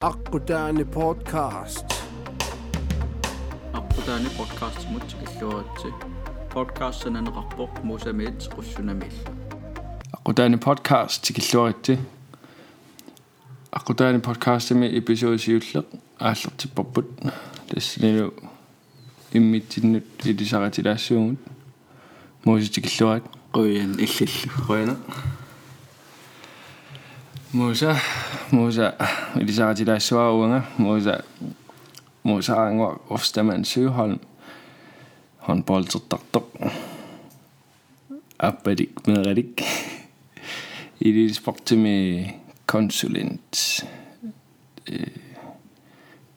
Akkutaani podcast. Apputaani podcast mut illuaratsi. Podcast sananaqarpoq muusamiit qussunamil. Aqutaani podcast tikilluaritsi. Aqutaani podcastimi episode siulleq aallertipparput тассинилу иммитсиннут илисаратилаассуумут мууситикиллуат Moza, moza, Elisabeth svar unge, moza, moza angor Ofstermann Søholm, håndbold til doktor, apadik med redik, i det sport med konsulent, øh,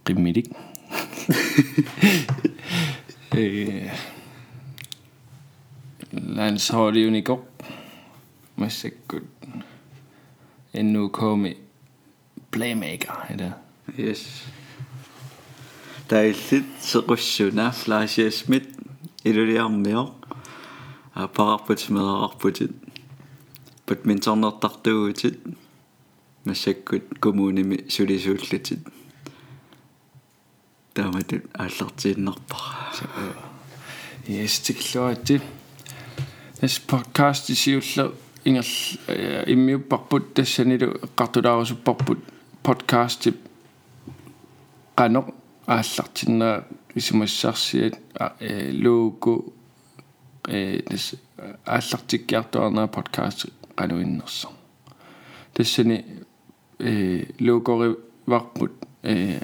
rimedik, øh, landsholdet i går, masser godt. NUKM Playmaker это. Yes. таиллит сеқуссуна флашиа смит илулиармио апарарпут мераарпутит бадминтоннэртартугутит массаккут коммуними сулисууллутит тааматут ааллартииннарпара yes тиклуатти this podcast is you look isiulla ingal immiupparput tassanilu eqqartulaarussupparput podcast qanoq aallartinnera isumassarsiat luuku э тас ааллартиккиартуарнера подкаст кануиннерсо тассани э луукориварпут э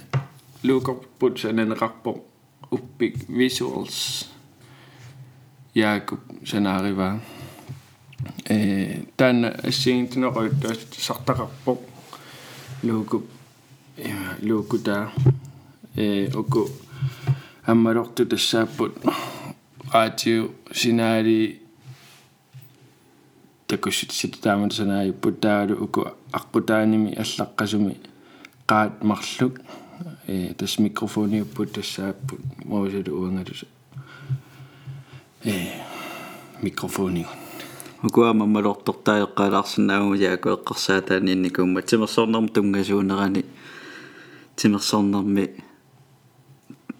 луукорпут сананеқарпо uppik visuals яакуп санаарива э тан ассигинтунеқуйттуас сартақарпо луукуп луукута э оку аммалорту тассааппут радио синаали такушит ситаамат санаайппут таалу уку аққутааними аллаққасуми qaat marluk э тас микрофониуппут тассааппут моосалу уангалуса э микрофониун Ukua mammalortortaajoqqaalaarsinnaamu yaaku eqqarsaataaniinnikumma timersornerm tuнгасуунерани тимерсорнерми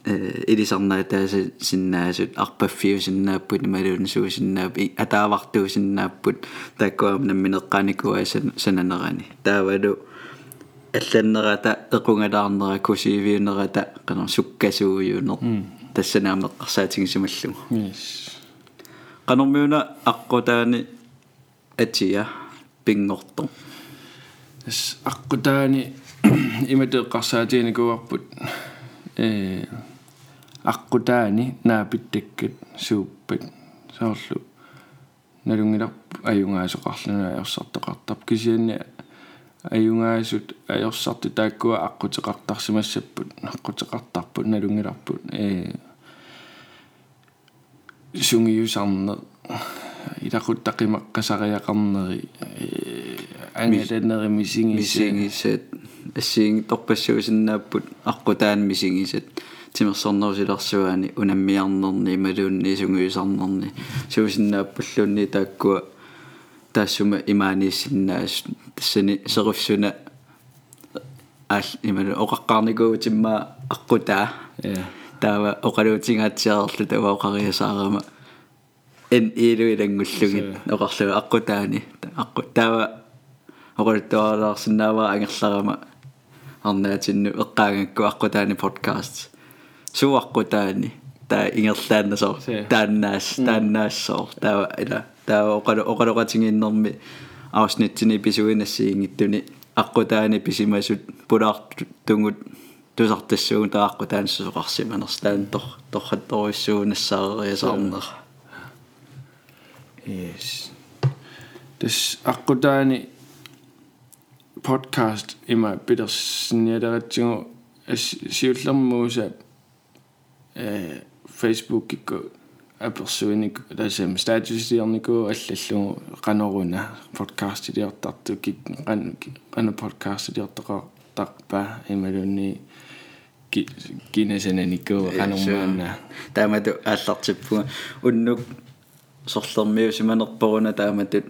э илисарнаатааса синнаасут арпаффиу синнааппут малуунсуу синнаапи атаавартуу синнааппут тааккуам намминеққааникуа сананерани. Таавалу алланнерата эқунгалаарнера кусивиунерата қана суккасууюунер тассанаамеққарсаатигисумаллугу yes qanормиуна аққутаани атия пингорто тас аққутаани иматеққарсаатиникуарпут э аққутаани наапиттаккат сууппат соорлу налунгиларп аюнгаасоқарлуна аерсартоқартарп кисианни аюнгаасут аерсарту тааккуа аққутеқартарсимассаппут аққутеқартарпут налунгиларпут э сунгиусарне илақуттақимаққасариақарнери ангаланнери мисингисса мисингисат ассиинги торпассуусиннааппут аққутаан мисингисат тимерсорнерусиларсуаани унаммиарнерни ималуунни сунгиусарнерни суусиннааппаллуунни тааккуа. Таассума имаанииссиннаас тассани серуссуна аал ималу оқаққарникуутимма аққутаа. Я таава оқалуутингаатсиарлу тава оқариасаарама эн иилуилангуллугит оқарлуга аққутаани аққу таава оқалуттуараарсинаава ангерларама. Арнаатинну эққаангакку аққутаани подкаст суаққутаани таа ингерлааннасоор тааннаас тааннаассоор таава ила таава оқалу оқалуқатингиннэрми авснитсини писуинассиингиттуни аққутаани писимасут пулаартунгут тусартассуун тааққутааниссусоқарсиманерс таан тор торхатторуиссуунассаарериасаарнера yes. Тас аққутаани podcast има питерсниалератсигу сиуллермууса э facebook икку аперсуиник тасам статусиарнику аллаллугу каноруна подкаст илиортарту кит кан кана подкаст илиортақартарпа ималунни кинасананикуу канормаана таамату ааллартиппуга уннук сорлермиу симанерпоруна тааматут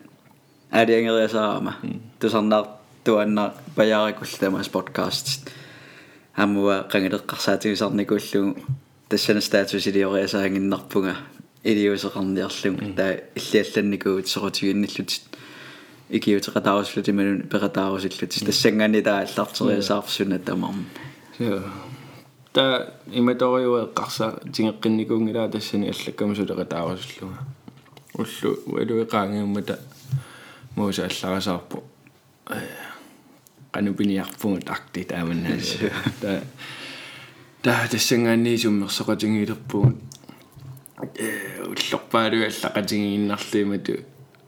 алиангериасаама тусарнаар туанна паярикулл тамас подкаст. Аммуа qangileqqarsaatigisarnikuullugu тассана статус илиориасаангиннарпунга илиусеқарниарлугу таа иллиалланникуут сорутигинниллутит икиутеқатаарусулути манун пеқатаарусиллутис тассангаани таа аллартериасаарфсуна тамарм та иматориуэ қарса тингеққинникуунгилаа тассани аллаккамасулеқатаарусуллуга уллу уалуеқаангиуммата мууса алларасаарпу qanupiniarpungut arti taamannaas ta ta tassangaanni summersoqatigilerpugut уллорпаалуга аллақатигииннарлимату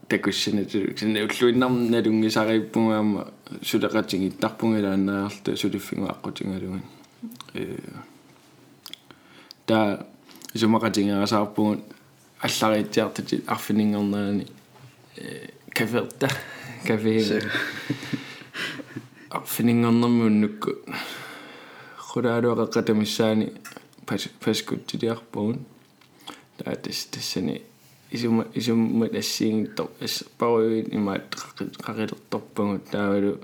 такуссанату синна уллуиннарна лунгисарииппунгаама сулеқатигиттарпунгилааннаарлта сулиффингу аққутингалуган э та сумақатигерасаарпугут аллариитсиартати арфинингернаани э каферта кафе арфинингернэрмууннукку хулаалуақаққатамиссаани паскуттилиарпугун таатис тассани исума исумма тассиингитто ас паруин имаат қақилерторпагут таавалу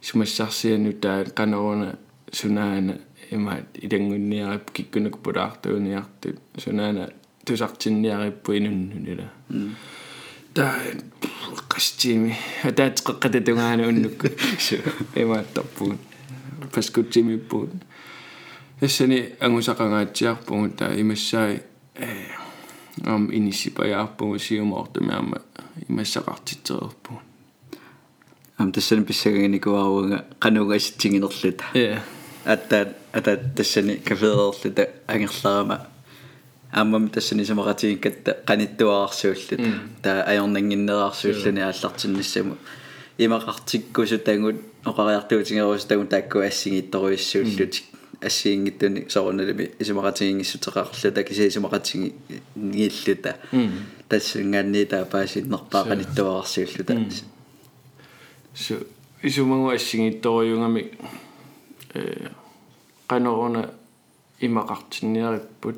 сумассарсиану таа канаруна сунаана имаат илангунниарап киккунак пулаартууниартут сунаана тусартинниариппу инуннунила. Таа qastimi ataatqeqqatatунгаана уннукку. Имааттарпугут паскутсимиппугут тассани ангусақангаатсиарпугут таа имассаи э ам инисипаяарпугу сиумаортумаама имассақартитсерерпугут ам тассани писсагагиникуаруга qanugasitsiginerluta э атта ата тассани кафеерлута ангерларама ааммам тассани самаратигиккатта qanittуаарсууллут таа аёрнангиннераарсууллуни ааллартиннассаму имақартиккусу тангут оқариартуутингерус тагу таакку ассигитторуиссууллутик ассиингиттуни сорунналами исумақатигингиссутеқарлу такиси исумақатиги гииллута тассангаанни таа паасиннерпаа qanittуаарсууллута су исумангу ассигитторуйунгами канаруна имақартинниариппут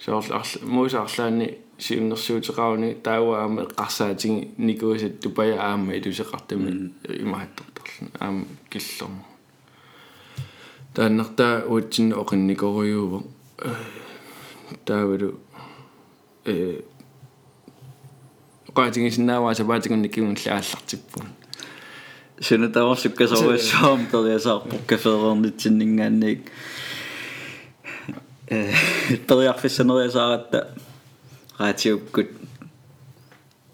соорлар муусаарлаани сиуннэрсуутеқарауни таауаама эққарсаатиги никуусат тупая аама илусеқартами имааттортарлу аама киллерма тааннартаа уутсинна оқинникоруйуува таавалу э qaatigisinaawaa sapaatigunnikkigun laallартиппун сунатаварсуккасоруиссаам периасаарпо кафеернитсиннингаанник э периарфиссанериасааратта раатиуккут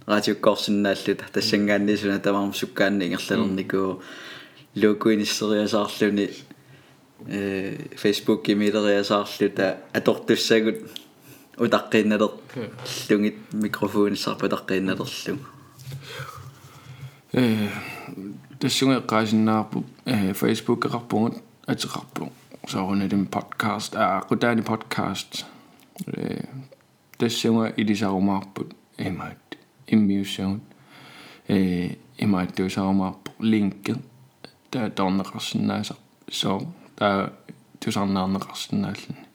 раатиуккорсиннааллута тассангаанни сунатаварм суккаанни ингерлалерникуу лукуиниссериасаарлуни э фейсбук кимилериасаарлута атортуссагут утаққинналер лугит микрофонисарпа таққинналерлу э Tässä eqqaasinnaarp Facebook-erarpungut atiqarpu saarunalum podcast aa qutaani podcast. Tässä ilisarumaarput imaat immiussaun. Ee imaat tuisaarumaarpu linkke taa torneqarsinnaasa so taa tusarnaarneqarsinnaallani.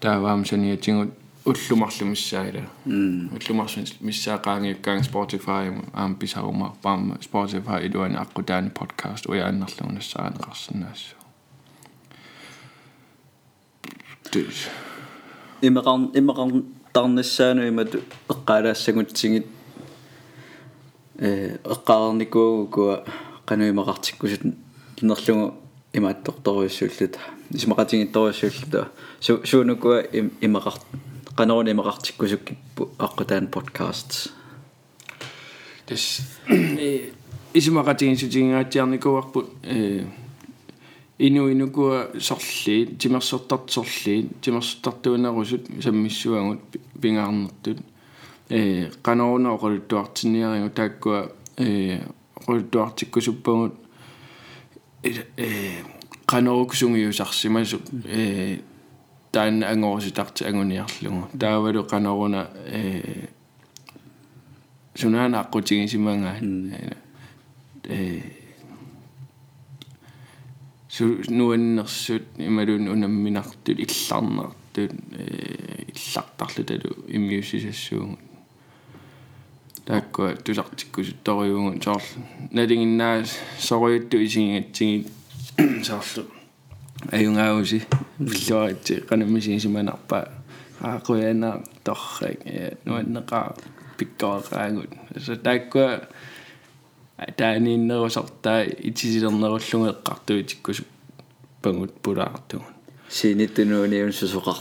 Taa vaamsaniatigut саниатингут уллумарлумиссаила уллумарсун миссаақаангиуккаан Spotify аам писарумаар паама Spotify илуани аққутаани подкаст уяаннарлунассаанеқарсинаассу тус имеқарн имеқарн тарнассаану имат эққалаассагутсигит э эққаарникуугу куа кануимақартиккусут кинерлугу имаатторторуиссууллута исмақатингитторуиссууллута суунукуа имеқарт qanaruun imaqartikkusukкиппу аққутаан подкаст тас исимақатигинсутигингаатсиарникуарпут э ину инукуа сорлии тимерсортартсорлии тимерсортартуунерусут саммиссуагут пингаарнертут э qanaruuna oqaluttuartinniarigu taakkuа э oqaluttuartikkusuppagut э qanarukusungiusarsimasut э таан ангоруситарти агуниарлугу таавалу канаруна э сунаана аққутигисимангаа э су нуаннерсут ималун унамминартут илларнертут э иллартарлу талу иммиусисассуугу тааккуа тусартиккусутториугу соор налингиннаа соруйутту исигингатсиги соорлу аюнгауси филлуаритси канамисигисиманарпаа аақуяна торрак нуаннеқаа пиккоақаангут så таккуа тааниннерусартаа итисилернеруллугу эққартуитиккусу пангут пулаартугун синиттунууниун сусоқар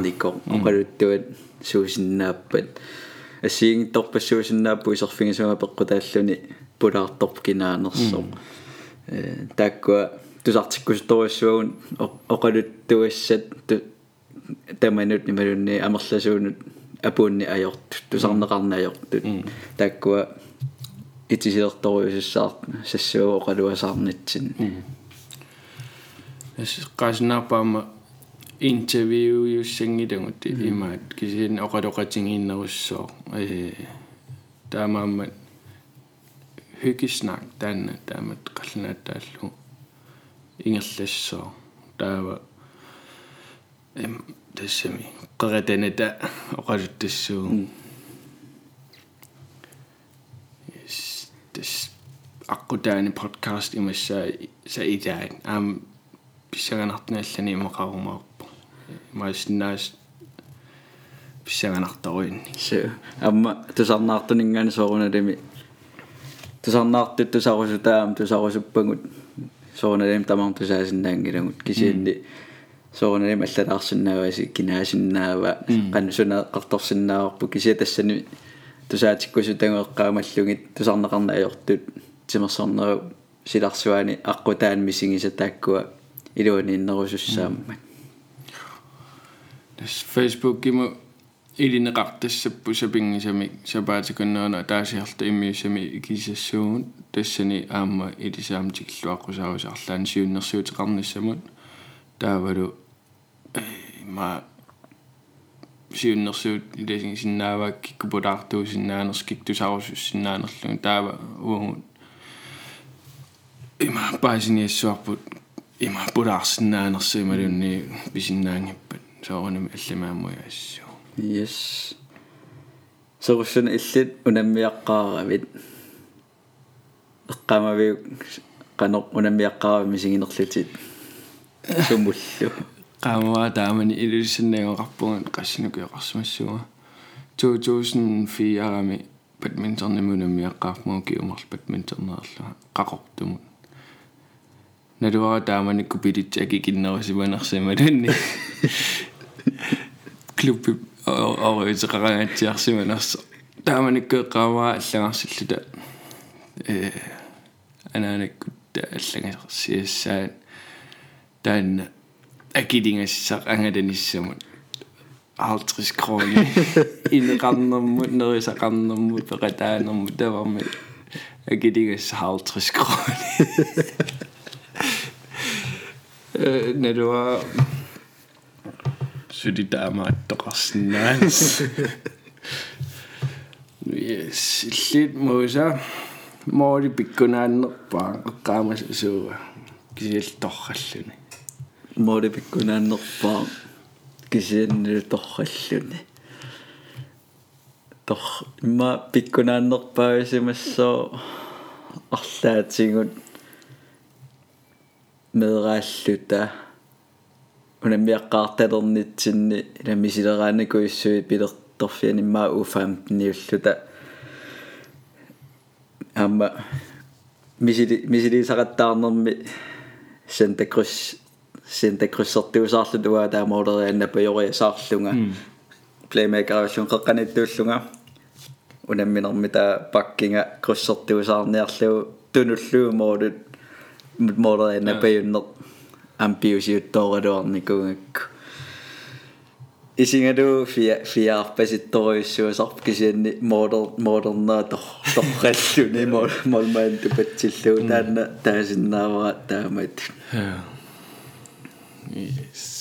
нико оқалуттуат суусиннааппат ассиин торпассуусиннааппу исерфигисума пеққутааллуни пулаарторп кинаанерсоо э таккуа тусартиккусторуссуагун оқалуттуассат таманут нималунни амерласуунут апуунни ajortut тусарнеқарна ajortut таккуа итисилерторуйуссаар сассуа оқалуасаарнитсин эс qaasinnaarpaama interview юссангилангут имаат кисиин оқалоқатингииннеруссоо э таамааммат hygisnak таанна таамат қалланааттааллу ингерлассоо таава эм тассами qeqataната оқалуттассуу yes this аққутаани подкаст имассаа са идаан аам писсаганартнааллани имақарумаарпу маасиннаас писсаганартаруинни се амма тусарнаартунингаани сооруналими тусарнаартут тусарусутаам тусарусуппагут сооруналим тамар тусаасиннаангилагут кисиинни сооруналим аллалаарсиннааваси кинаасиннаава qannusuna qartorsinnaaorpu kisia tassani тусаатиккусутангеэккаамаллугит тусарнеқарна аёртут тимерсорнеру силарсуани аққутаан мисигиса тааккуа илуанииннерусуссааммат тас фейсбук кимо илинеқартассаппу сапингисами сапаатикуннерна таасиарта иммиуссами кисассуун тассани аама илисаамтикиллуаққусаарусарлаан сиуннерсуутеқарниссамут таавалу ма сиуннерсуут иласин синнаавак киккупулаартуу синнаанерс киктусарусус синнаанерлугу таава уангут има паасиниассуарпут има пулаарсиннаанерсималунни писиннаангиппат соорунами алламааммуя ассуу yes сорусsun иллит унаммиаққааравит эққамавиу qanor unammiaqqaravimi siginerlutit сумуллу qaamua taamani ilussannagоqarpungan qassinukiоqarsumassуга 2004-ами badmintonnimunammiaqqaarmuuki umarl badmintonnererluga qaqortumut naluara taamani kupilitsaki kinnerusиманерсималунни клубби ориутеқарангаатсиарсиманерс тааманиккеққаамаа аллагарсиллута э анаанаккутта аллагасиассаат таанна акилингассақ ангаланиссамут 50 kroner инеқарнэрмут нерисақарнэрмут пеқатаанэрмут таварми акилингасса 50 kroner э нэрва сюди таамааттоқарсинаанс yes иллит моса моори пиккунааннерпаа эққаамас сууа кисиал торраллуни моори пиккунааннерпаа кисианнил торраллуни тор имма пиккунааннерпаависимассоо арлаатингут медрааллута унаммиаққаарталернитсинни ламисилераанакуиссуи пилерторфианиммаа у15 амма мисили мисилисақаттаарнерми Santa Cruz Santa Cruz-сертиусаарлу туа таамаулерианна паёриасаарлунга playmaker-аваллун қеққаниттууллунга унамминерми таа паккинга круссертиусаарниарлугу тунуллуу моодут моодерианна паюннер ампиусиуттооралуарникунгакку исингалу фиа фиаарпаситторуйссуусарп кисианни модер модернаа тор торраллуни молмаан тупатсиллуу таанна таасиннаавара таамат yes.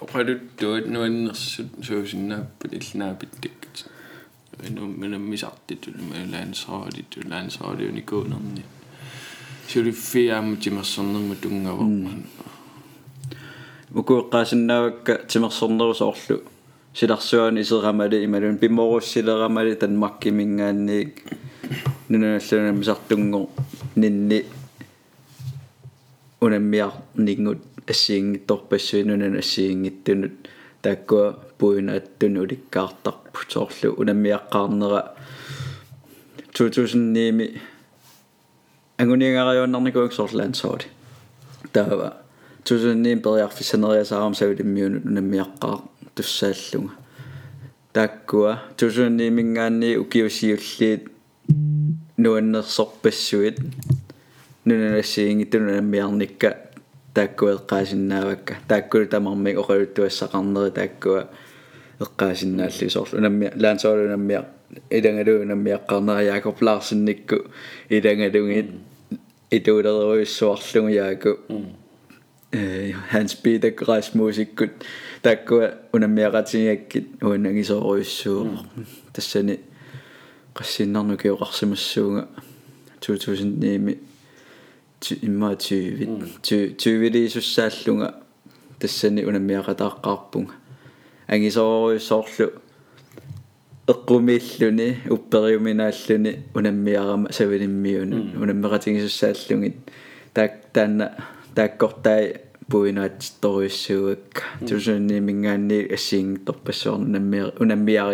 Оқалут туат нуаннерсут суусиннааппат иллнаапиттаккит эну минаммисартиту лаансаалиту лаансаалиуникуунерни сулиффиааму тимерсэрнэрму тунгаварма укуэккаасиннаавакка тимерсэрнерусоорлу силарсуани исерамали ималун пимморуссилерамали танмаккимингаанниик нуналлунам сартунгор нинни унаммиарнингут ассиингитторпассуинунан ассиингиттунут тааккуа пуинааттун уликкаартарпу соорлу унаммиаққарнера 2009-ми ангунигариуаннарникуик соорлаансооли таава 2009 периарфиссанериасаарам савилиммиунут унаммиаққаа туссааллунга тааккуа 2009 мингаанни укиусиуллиит нуаннерсорпассуит нунанассиингиттуна наммиарникка тааккуа эққаасиннаавакка тааккула тамарми оқалуттуассақарнери тааккуа эққаасиннаалли соорлу намми лаансоолу наммиа идангалуу наммиаққарнера Якоб Ларсенникку идангалугит итуулеруйуссуарлугу яаку э Hans Peter Rasmusikut тааккуа унаммиақатигаккит уанагисооруйуссуу тассани qassinnarnu kiuqarsimassуунга 2009-ми имма 20 20-вилисуссааллунга тассани унаммиақатааққарпунга ангисооруйуссоорлу эққумииллуни уппериуминааллуни унаммиарама савилиммиуну унаммеқатигисуссааллугит таак таанна тааккортай пуинаатторуйуссууакка тусунни мингаанни ассиингторпассуарну унаммиа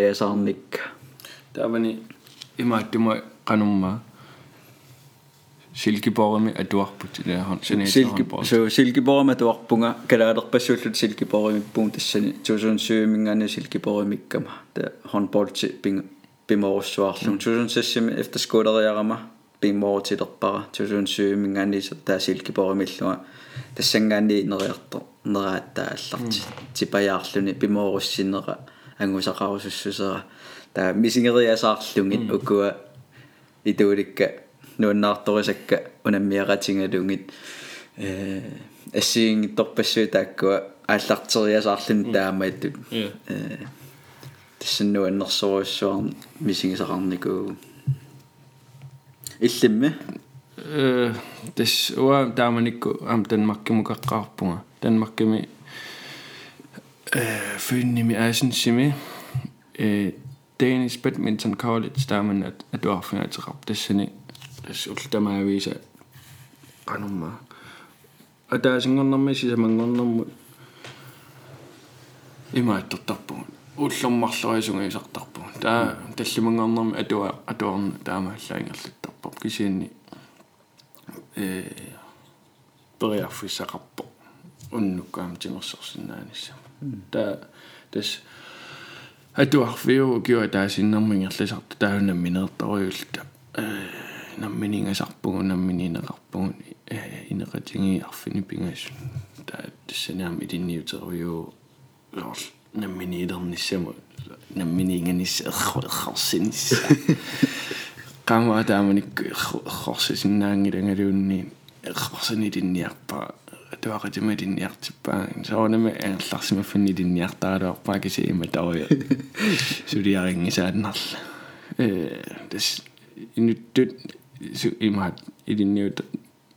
унаммиариасаарникка таавани имааттума qanumma Silkeborgmi atuarput ilaahan sani Silkeborg so Silkeborg atuarpunga kalaalerpassuullut Silkeborgimippuun tassani 2007 mingaani Silkeborgimikkama ta håndboldti ping pimorussuarlum 2007 efter skoleriarama pimorutilerpara 2007 mingaani ta Silkeborgimillunga тассангаани нериарто нерааттаалларти типаяарлуни пимоорусsinнера ангусақарусуссусера таа мисингериасаарлугит укуа итууликка нуаннаарторисакка унаммиақатингалугит э ассиингитторпассуи тааккуа ааллартериасаарлун таамааттут э тассаннуаннерсоруссуар мисигисақарникуу иллимми э тас уа тааманикку ам танмаркимукаққарпунга танмаркими э финними асенсими э Danish Badminton College тааман атуарфигаатеқарп тассани тас ултамаависа qanumma атаасингорнэрми сисамангорнэрмут имааттортарпу уллэрмарлерисунгисартарпу таа таллимангорнэрми атуа атуарна таамааллаингерлаттарпап кисианни э периарфиссақарпо уннуккаам тимерсерсиннаанисса таа тас атуарфиу киуа таасиннэрмингерлисарта таунам минерторюлта э намминингасарпугу наммининеқарпугу э инеқатинги арфини пингас таа тассанаам илинниутерюу орл намминилерниссаму наммининганисса эрхарсинисса qama taamanik erxorsisinnaangilangaluunni erxorsanilинниарпа туақатималинниартиппаа соонами ангерларсимаффанни линниартаалуарпаа кисиима таоя сулиарингисааннарла э тас инуттут имаат илинниут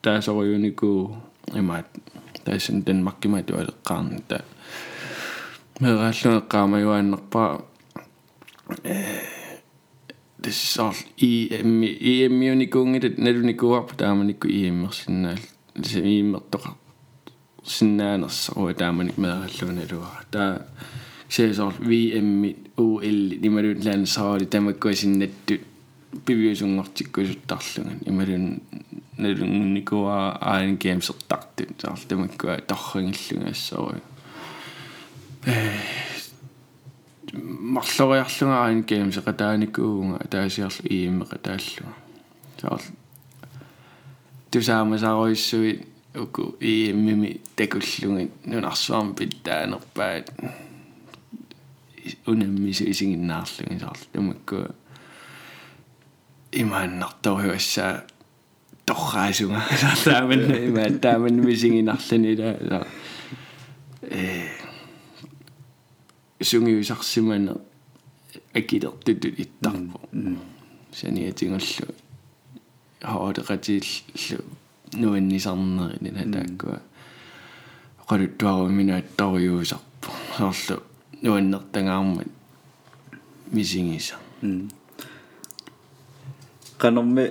таасориунику имаат таасын данмаркима туалеққарни та мерааллунеққаамаюааннерпаа э тассаар и эми и эмиуникуунгит налуникуарпа тааманикку и эммерсиннаал симииммертоқар синнаанерсаруа тааманик мерааллуналуара таа сеесоор VM UL нималуут лаансаали тамаккуасиннатту пивиусунгортиккусуттарлуган ималун налунгникуа аан геймсертартут саар тамаккуа торрингиллунгассаруа э марлориарлунга аан геймсеқатааникуунга таасиарлу ииммеқатааллуга саар тусаамасааруиссуи уку ииммими такуллугит нунарсуарм питтаанерпаат унаммису исигиннаарлуги саар тамаккуа имааннарторюассаа торраасунга тааман има тааман мисигинарлани ла э сунгиусарсимана акилертутут иттарпо саниатингуллу хаодеқатииллу нуаннисарнери натааккуа qaluttuarumminaattoriuusarpu soorlu nuannertangаарmat misingisa qanormi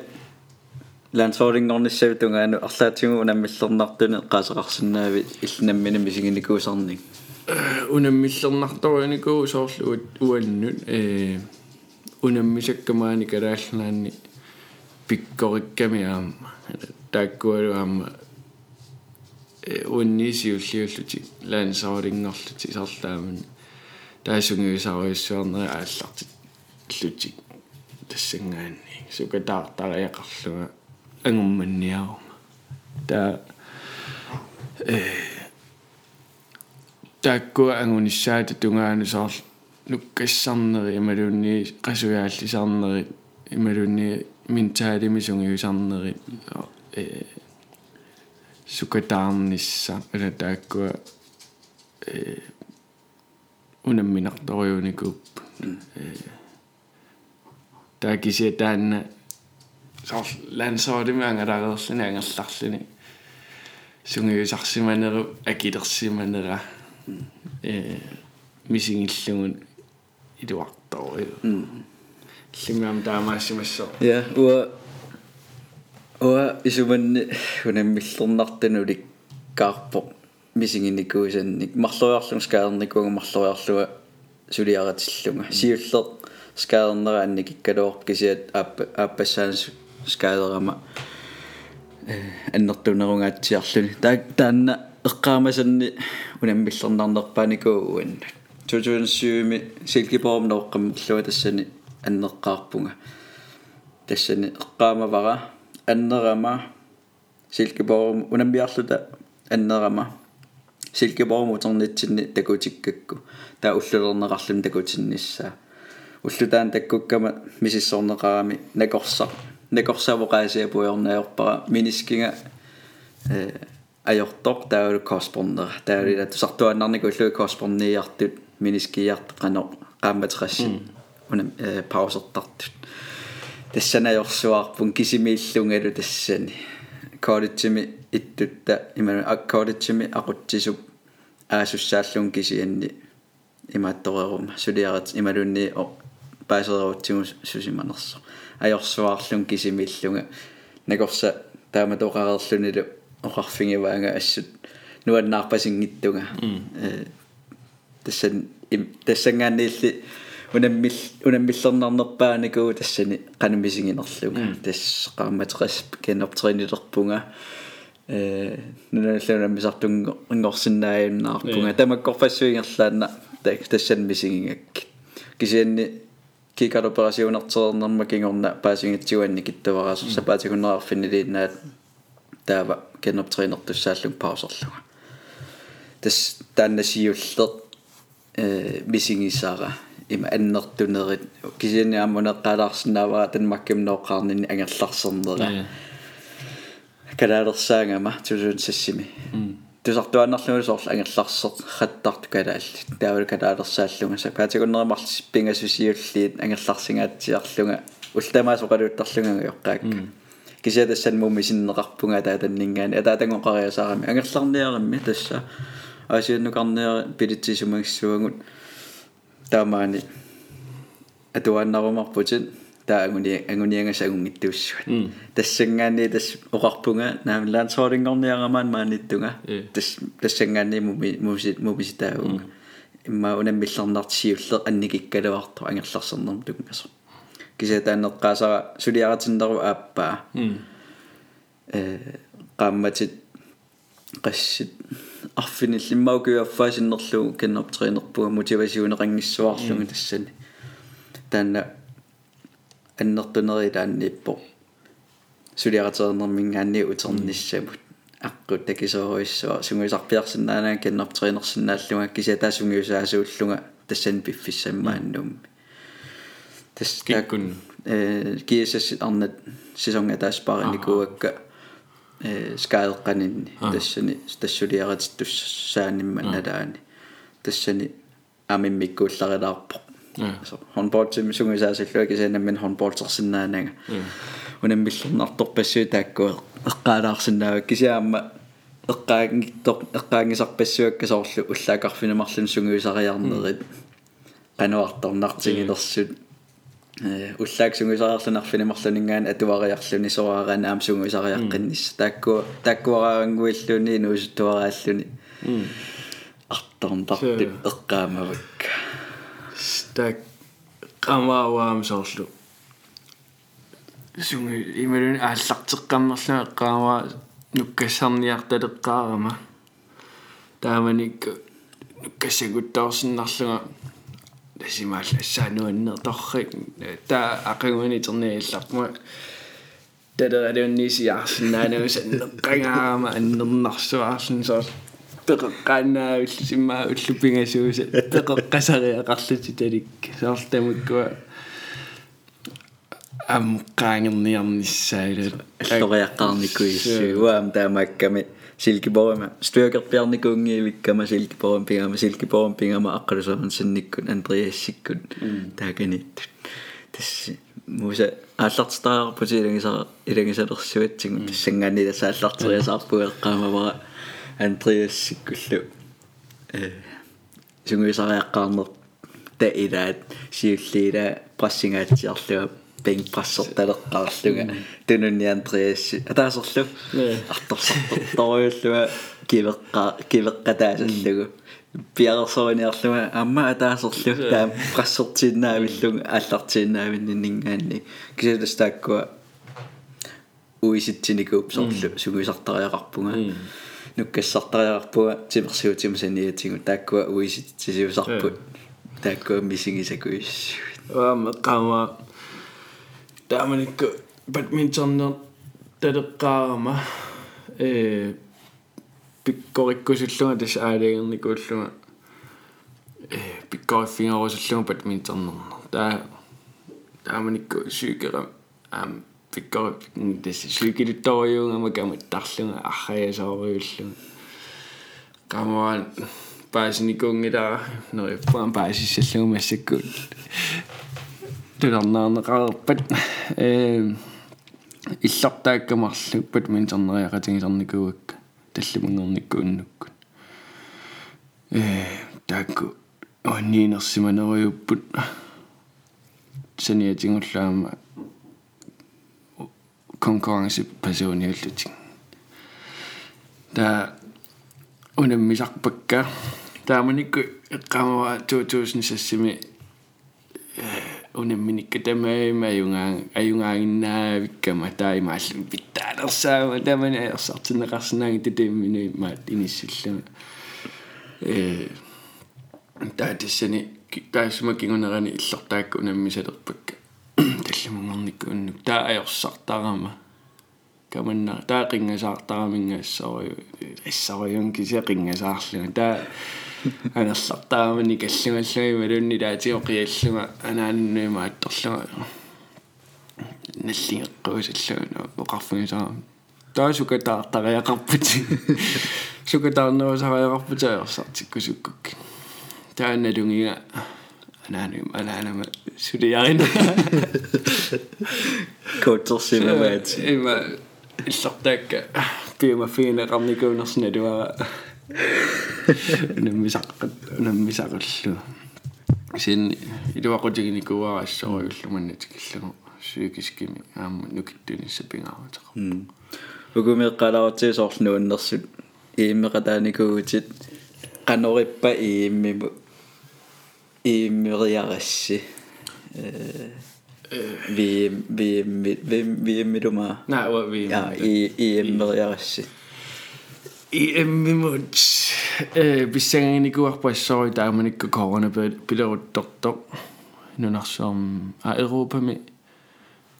лансоолингорниссави тунгаanu арлаатигу унаммиллернартуни qaasaqarsinnaavi иллинаммини мисигиникуусарник унаммиллернарторуникуу соорлу уаннут э унаммисаккамаани калаалланаанни пиккорикками аама тааккуалу аама э уннисиуллиуллути лансоолингорлути сарлаамани таасунгиусаруйссуарнери ааллартит лутик тассангаанни сукатаартариақарлуга ангумманниарума. Та э тааккуа ангуниссаата тунгаanu соор нуккассарнери ималунни qasuyaallисарнери ималунни ментаалимисунгиусарнери э сукатаарнисса ала тааккуа э унамминарторюуникуп э таакисиа таанна соор лансоодими ангалареерлүни ангерларлүни сунгиусарсиманеру акилерсиманера э мисингиллугун илуарториу лимам таамаассимассоо я уа уа исуманни унаммиллернартанулик каарпо мисигиникуусанник марлуярлун скаарникуга марлуярлуга сулиаратиллунга сиуллер скаарнера анник иккалоор кисиат ааппа ааппассаанс скаадерама э аннертунерунгаатсиарлүни таа таанна эққаамасанни унаммиллернарнерпааникуугуан 2007ми силкипорум ноққаммерлуа тассани аннеққаарпунга тассани эққаамавара аннерама силкипорум унаммиарлута аннерама силкипорум утернитсинни такутиккакку таа уллулернеқарлун такутинниссаа уллутаан таккуккама мисиссорнеқарами накорсар накорсавоқаасиа пуйорнаёрпара минискинга э ajortor taulu korresponder taulu la tusartuannarniku ullu korrespondiartut miniskiarteqano qaammateqassin unam pausertartut тассанajorsuarpun kisimiillungalu tassani college-ми иттутта иману college-ми aqutsisup аассааллун кисианни имаатторерума сулиарат ималунни о паасерерутсигу сусиманерсо ajorsuarlun kisimiillunga накорса тааматоқарерлунилу оқарфингиваанга ассут нуаннаарпасингиттунга э тассан тассангаанниилли унаммил унаммиллернарнерпааникуу тассани канамисигинерлуга тасс qaammatеқас кеннертринилерпунга э нуналлуна мисартун ингорсиннааюннаарпунга тамаккорфассуингерлаанна тассан мисигингак кисианни кикалоперасиунертернерма кингорна паасингитсуанни киттаварасер сапаатигуннерарфиннилииннаат таава кеннертринертуссааллун паусерлуга тас тааннасиуллер э мисигисаара има аннертунерит кисиани аммунеққалаарсинаавара танмакким ноққарнини ангерларсернера калаалерсаангама тусуунсассими тусартуаннарлугу соорлу ангерларсеқ хаттарту калаалли таавал калаалерсааллунга сапаатигуннеримарлис пингасусиуллиит ангерларсингаатсиарлунга ултамаасоқалуuттарлунга йоққаакка кисиатассан муми синнеқарпунга таатаннингаани атаатангоқариасаарами ангерларниарамми тасса аасианнукарниари пилитсисумагиссуагут таамаани атуаннарумарпутит таа агуни агуниангасагунгиттууссуат тассангаани тас оқарпунга наамлаан соолингорниарамаан маанниттунга тас тассангаани муми мусит мумиситаагунга имма унаммиллернартсиуллер анникиккалуарту ангерларсернерм тунгасо кисатаанеққаасара сулиаратиннеру ааппаа э qammatit qassит арфиниллиммаукуаффаасиннерлу каннертринерпуга мотивасиунеқангиссуарлугу тассани. Таанна аннертунери тааннииппо сулиаратернермингаанни утерниссамут аққут такисооруиссуа сунгуисарпиарсинаанаа каннертринерсинааллуга кисатаасунгиусаасууллуга тассани пиффиссаммааннуумми тас киккун э киэсэс арнат сисонга тааспаариникуакка э скаалеққанинни тассани тассулиаратит туссаанимман налаани тассани амиммиккуулларилаарпо håndbold til sungisaasalluа кисаанаммин håndboldsersinnaanага унаммиллернарторпассуи тааккуа эққаалаарсинаава кисаама эққаагиттор эққаангисарпассуакка соорлу уллаакарфинамарлун сунгуисариарнерит qanуарторнартигилерсут э уллаак сунгисариарлунарфинimарлунингаан атуариарлуни соорааранаам сунгисариаққиннис таакку тааккуараангуиллуни нуусуттуарааллуни арторн тартип эққаамавак стак qamaavaam soorlu sungi imalun ааллартеққаммерлуга эққааваа нуккассарниарталеққаарама тааманик нуккассагуттаорсиннарлуга тасимаалла ассаануаннер торрик таа ақагуани терниилларпума тадералуунниисиарсинаанагус аннеққангаама аннернарсуаарлун соос пеққааннаавилл симмаа уллуппингасууса пеққасариақарлути талик соорлтамуккуа аммуққаангерниарниссаалат аллориаққарникуиссуу уаам таамаакками силкипорима стуакерпиарникуунгиивиккама силкипорим пингама силкипорим пингама аққалусаан синниккун андреассиккун тааганиттут тасси муса ааллартитаарпути илагисара илагисалерсуатсигу тассангаани тасса андреассиккуллу э сунгуисариаққарнер та илаат сиуллиила прассингаатсиарлуга пинг прассерталеққарлуга тунунни андреасси атаасерлу арторсартор ториуллуга кивеққа кивеққатаасаллугу пиарсориниарлуга амма атаасерлу таам прассертииннаавиллуга аллартииннаавиннингаанни кисаластааккуа уиситсиникууп сорлу сугуисартариақарпунга нуккассартариақарпуга тимерсиутима саниатигу тааккуа уиситсисиусарпут тааккуа мисигисакуиссу аама qama тааманикку бадминтоннер талеққаарама э пиккориккусуллуга тас аалаагерникууллуга э пиккориффингерусуллуга бадминтоннернер таа тааманикку сюкера ам пиккор тас сюкилутториунгама каматтарлуга архаясаариуллуга камаан паасникунгилаа нори паан паасиссаллуга массаккуут туларнаарнеқарерпат э иллартааккамарлуппат минтернериақатигисарникууакка таллимангерниккууннуккут э таакку онниинерсиманериуппут саниатингуллаама персониаллутик та унаммисарпакка тааманикку эққамава 2000 унамминикка тамаима аюнгаан аюнгаагиннаавиккама таимааллу питтаалерсаама. Тамани аерсартинеқарсинааги татаимминуи маат иниссуллама э таатиссани таасума кингунерани иллортаакку унаммисалерпакка таллимунгорникку уннук таа аерсартарама каманна таа қингасаартарамингаассариу ассариун кися қингасаарлуга таа анерлартаамани каллунгаллуги малунни таатиоқиаллуга анааннуима атторлуга наллингеққуусаллуга оқарфугисаа таасукатаартариақарпути сукатаарнерусариақарпутаерсартиккусуккук тааналунгига анаануим анаанама сулиарина котерсимаваат има иллартаакка пима финеқарникуунерсиналуара наммисаққат наммисақуллу син илуақутигиникуараассориуллуманнатикиллугу сюкискими аама нукиттуниссапингааратеқар угумеққалаартии соорлнууннэрсут ииммеқатааникуугутит qanориппа ииммиму i Maria Rasche. Øh, øh. Vi vi vi vi med dem. Nej, hvor vi. Ja, i i Maria Rasche. I Mimut. Bisangen i går på så i dag man ikke korne på pilot doktor. Nu når som er Europa med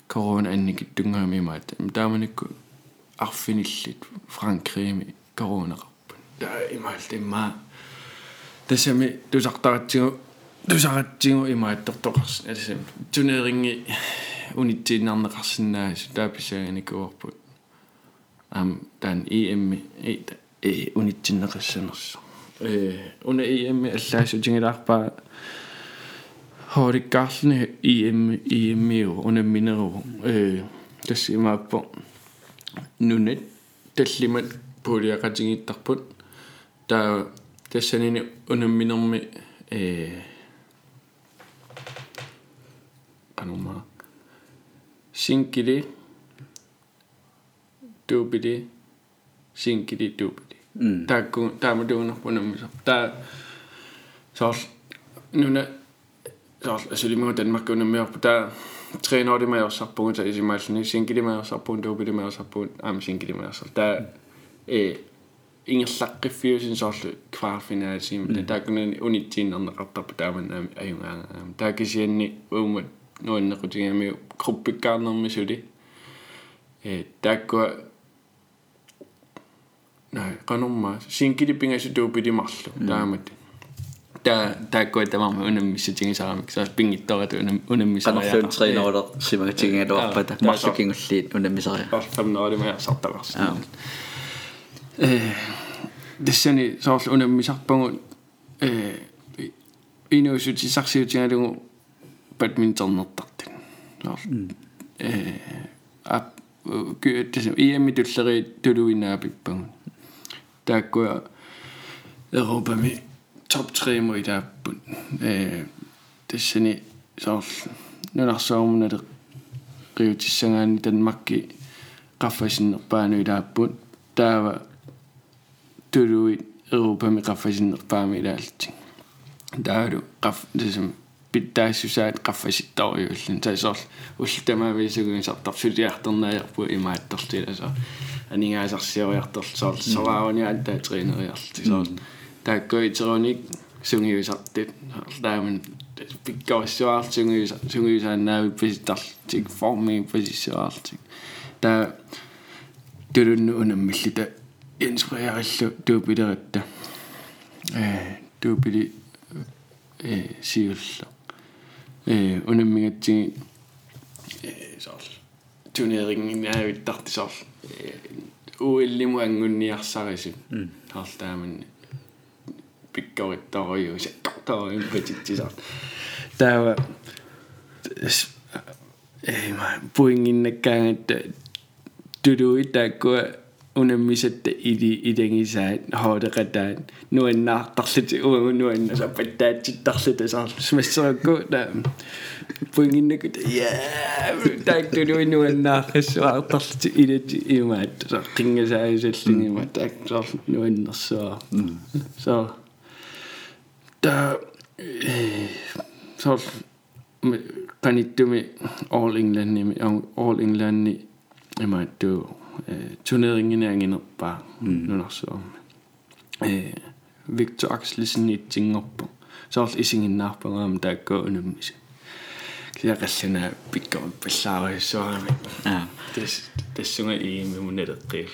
corona ikke dynger med mig. Der er man ikke arfinilligt Frankrig med corona. Der er i mig det meget. Det ser med du sagt der тусаратсигу имааттортоқарс алсам тунеринги унитсииннарнеқарсинаасу тааписсагиникуарпут ам тан ем э унитсиннеқассанерсо э уна ем аллаасутингилаарпаа хориккаарлни ем емиу уна минеру э тассимааппо нунет таллимат пулиақатингиттарпут таа тассанини унамминерми э パ新規でドゥビリ新規でドゥビリタクタムドゥのポノミソタソスヌネソスシリモデンマクノメオプタ træner mm. det med os på en tag i matchen, sinke det med os på en dobe det med os på en am sinke det med os. Der eh ingen slakke fyr sin så kvartfinale sim. Mm. Der kunne unit tin andre rapper på der men øh, er jo der kan sige ni om unammisaria qartamnaarimajarsartaqarsi аа э дэсэни соорл унаммисарпагу э инуусутисарсиутигалугу соорл э ап кюэтэс иэмми туллери тулуинаапиппагу тааккуа европами топ 3 мо итааппут э дэсэни соорл нунарсаумунале риутиссагаани танмакки qaffasinnерпаану илааппут таава тулуит европами qaffasinnерпаами илаалти таалу qaff тасам питтаассусаат qaffasittaoriullun таасоор уллтамаависугуисартарсулиартернаajärpu имааттерлиласа анигаасарсиориартерл соор сорааруниаат таа тренериарлти соор тааккоитероник сунгиусартит тааман пиккариссуаарлт сунгиуса сунгиусааннаави писитарлтик форми писиссуаарлтик таа тулунну унаммиллита инспирериллу туупилератта э туупили э сиулла э унаммигатсиги э соор тунерингиннаавиттарти соор уиллиму ангунниарсарису таарлааман пиккориттариуса тартариум патитсисаар таава э ма пуингиннаккаангатта тулуи тааккуа унаммисатта или илангисаат хоолеқатаат нуаннаартарлути уагу нуанна саппаттаатситтарлута саар смассеракку та пуингиннакут я таак тулуи нуаннааққиссуаартарлути илати имаат саар қингасаисаллугима таак саар нуаннерсуа саар та соор каниттуми all england øh, turneringen är ingen uppe mm. nu så eh Victor Axelsen i Singapore så allt is ingen uppe om där går nu mis Klar resten bygger på slaget så ja. Det det synger i med monetet del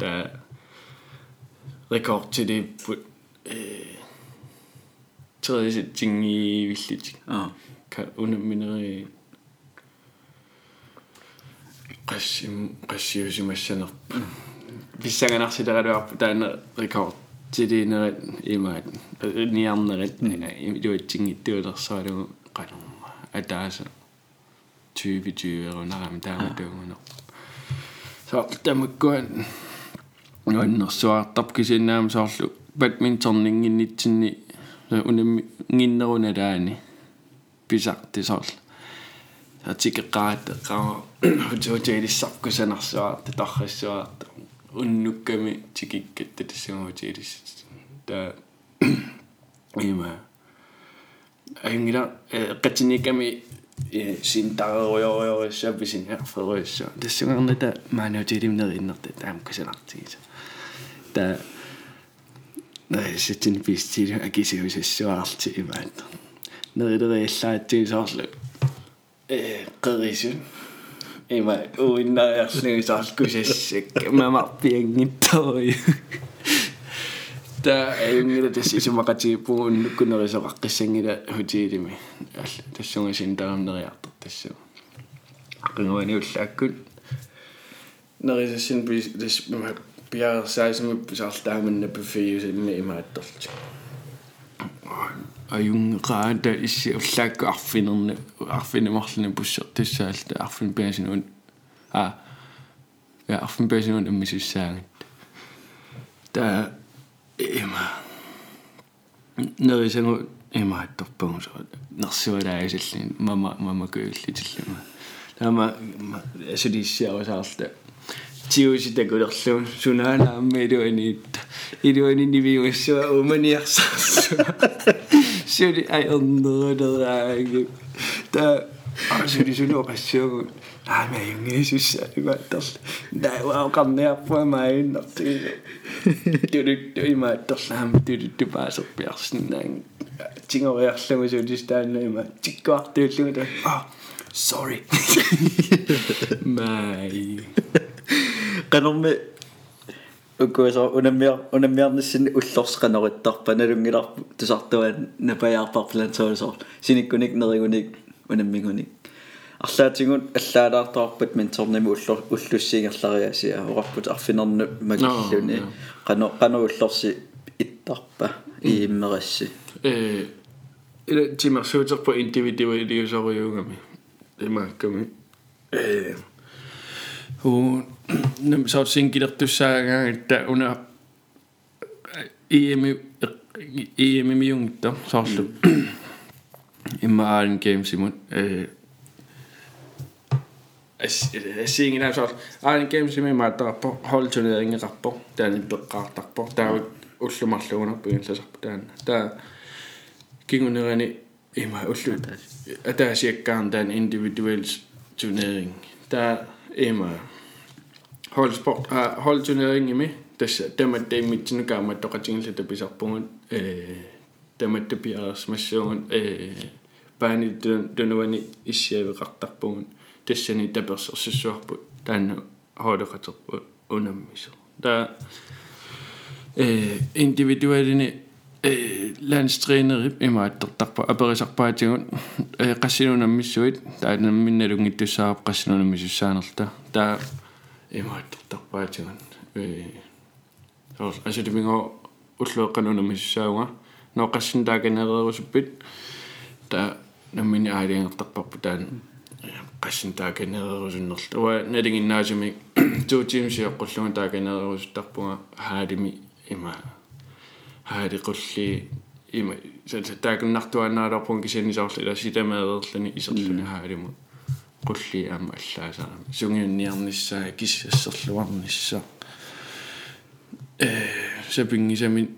där rekord till det eh tredje ting i vildt ja. kan underminere øh, qassim qassiusimassanerpa vissanganarsileqaluarpu taana rekord tiliinerit imaat niarnerit iluatsinngittuulersalugu qalumma ataasa 2020 erunarami taamatuunguner so tamakkuan nuannersuartarp kisinnaam soorlu badmintonninginnitsinni unammi nginnerunalaani pisarti soorlu атикеқаат қаа хутуутилиссаркусанарсуарта тарриссуарта уннукками тикиккатта тассагуутилис та има аюнгила qatinikami синтареруйориориссаапписин арферуиссаа тассугарната маануутилимнери таам касанартигиса та най ситин пистил акисиусассуаарти имаат. Нерилериаллаатсиги соорлу э qerissun има уиннариарлугисаарлкусассак мамарпиангиттори та аюнгила тасси сумақатигиппугун нуккунерисоқаққиссангила хутиилими алла тассунгасин тарамнериартар тассу qinguani ullaakкут нерисассин пис тас пиарсаасму писаартааманна пиффиусинна имаатторти аюнгеqaata исси уллаакку арфинерни арфинемарлни пуссер тассаалта арфин пиасинуун а я арфин пиасинуун аммисуссаагат та има. Нерисангу имаатторпагу со нерсуалаагисаллин мама мама кыйллитиллума таама асулиссиавасаарта тиуситакулерлу сунаалаамми илуаниит илуани нивиуссуа уманиарсаарсуа Jullie onder de rij. De jullie zijn nog eens zo. Ah, nee, jongen, Jezus, maar dat. Nee, wel kan dat voor mij natuurlijk. Doe maar dat naam, doe de baas op persen. En jingle zo, dus daar maar ah, sorry. Mij. Kan om me. унаммиар унаммиарнассини уллорсеқанериттарпа налунгиларпу тусартуан напаяарпарплан соосоор синиккуник неригуник унаммигуник арлаатингут аллаалаартарпат менторними уллор уллуссиигерлариасиа ораппут арфинерну магиллуни қано қано уллорси иттарпа ииммерасси э ила тимарсуутерпа индивидуалиусориугами имаакками э у nem så sinkilерtussaaгаангатта уна EM EM миунгта соорлу имма аалин геймсимут э ассиингинаа соор аалин геймсими мааттарпо холтунерингеқарпо таани пеққаартарпо таавик уллумарлугунарпу ингерласарпу таана таа кингунерани има уллу атаасиаккаарн таан индивидуэлс тунеринг таа има holdsport holdturneringen tässä tämä teemme sinne käymme tokatin sitä pisappuun tämä te pias massuun pääni dönövani issiä kattarpuun tässä niitä päässä sissuappu tänne hoidokatoppu unemmissa tämä individuaalinen landstræneri имааттертарпа аперисарпаатигун qassinuunammissuit таанамминналунгиттуссаарап qassinuunammissussaanerta таа имааттартарпаатиган э сорс асулиминго уллуэкканунамиссаауга ноқассин тааканереерусуппит та наммини аалиангертарпарпу таан qaссин тааканереерусуннерлу уа налингиннаасими туутимсиоққуллуга тааканереерусуттарпуга хаалими има. Хаалиқулли има. Сэлсэ тааканнартуанаалерпун кисинисоорлу ила ситамаерерлани исерлуни хаалиму qulli aama allaasaarami sungiunniarnissaa kissasserluarnissa э сапингисами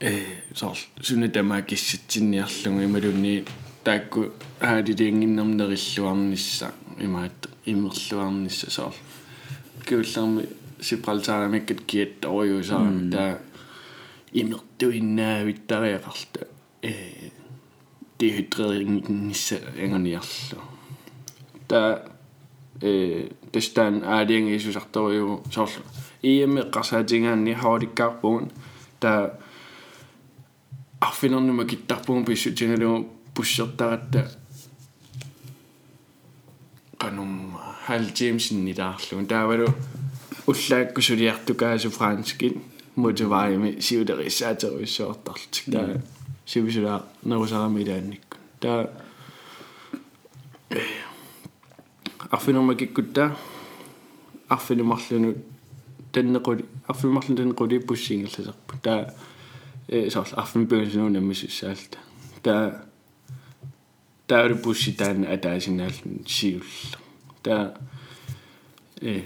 э сор сунатама киссатсинниарлугу ималунни таакку хаалилиангиннэрнериллуарнисса имаат имерлуарнисса сор киулларми сипралтаарамиккат киат ориусаарами таа имертуиннаавиттариақарта э дехидрерингисса ангониарлу та э тестан аалианг исусарториу соорлу иэм эққарсаатингаанни хаоликкаарпуун та арфинернума киттарпуун писсутингалу пуссертаратта канум хал джеймсиннилаарлуун таавалу уллаакку сулиартукаасу франскит мотиваими сиулерисаатеруиссуартарлтик таа сивисула нерусарамилаанникку таа арфинермакиккутта арфинумарлуну таннеқули арфинумарлун таннеқули пуссингерласерпу таа э сорл арфин пигасунуна миссаалта таа таа пусси таана атаасинааллун сиулла. Таа э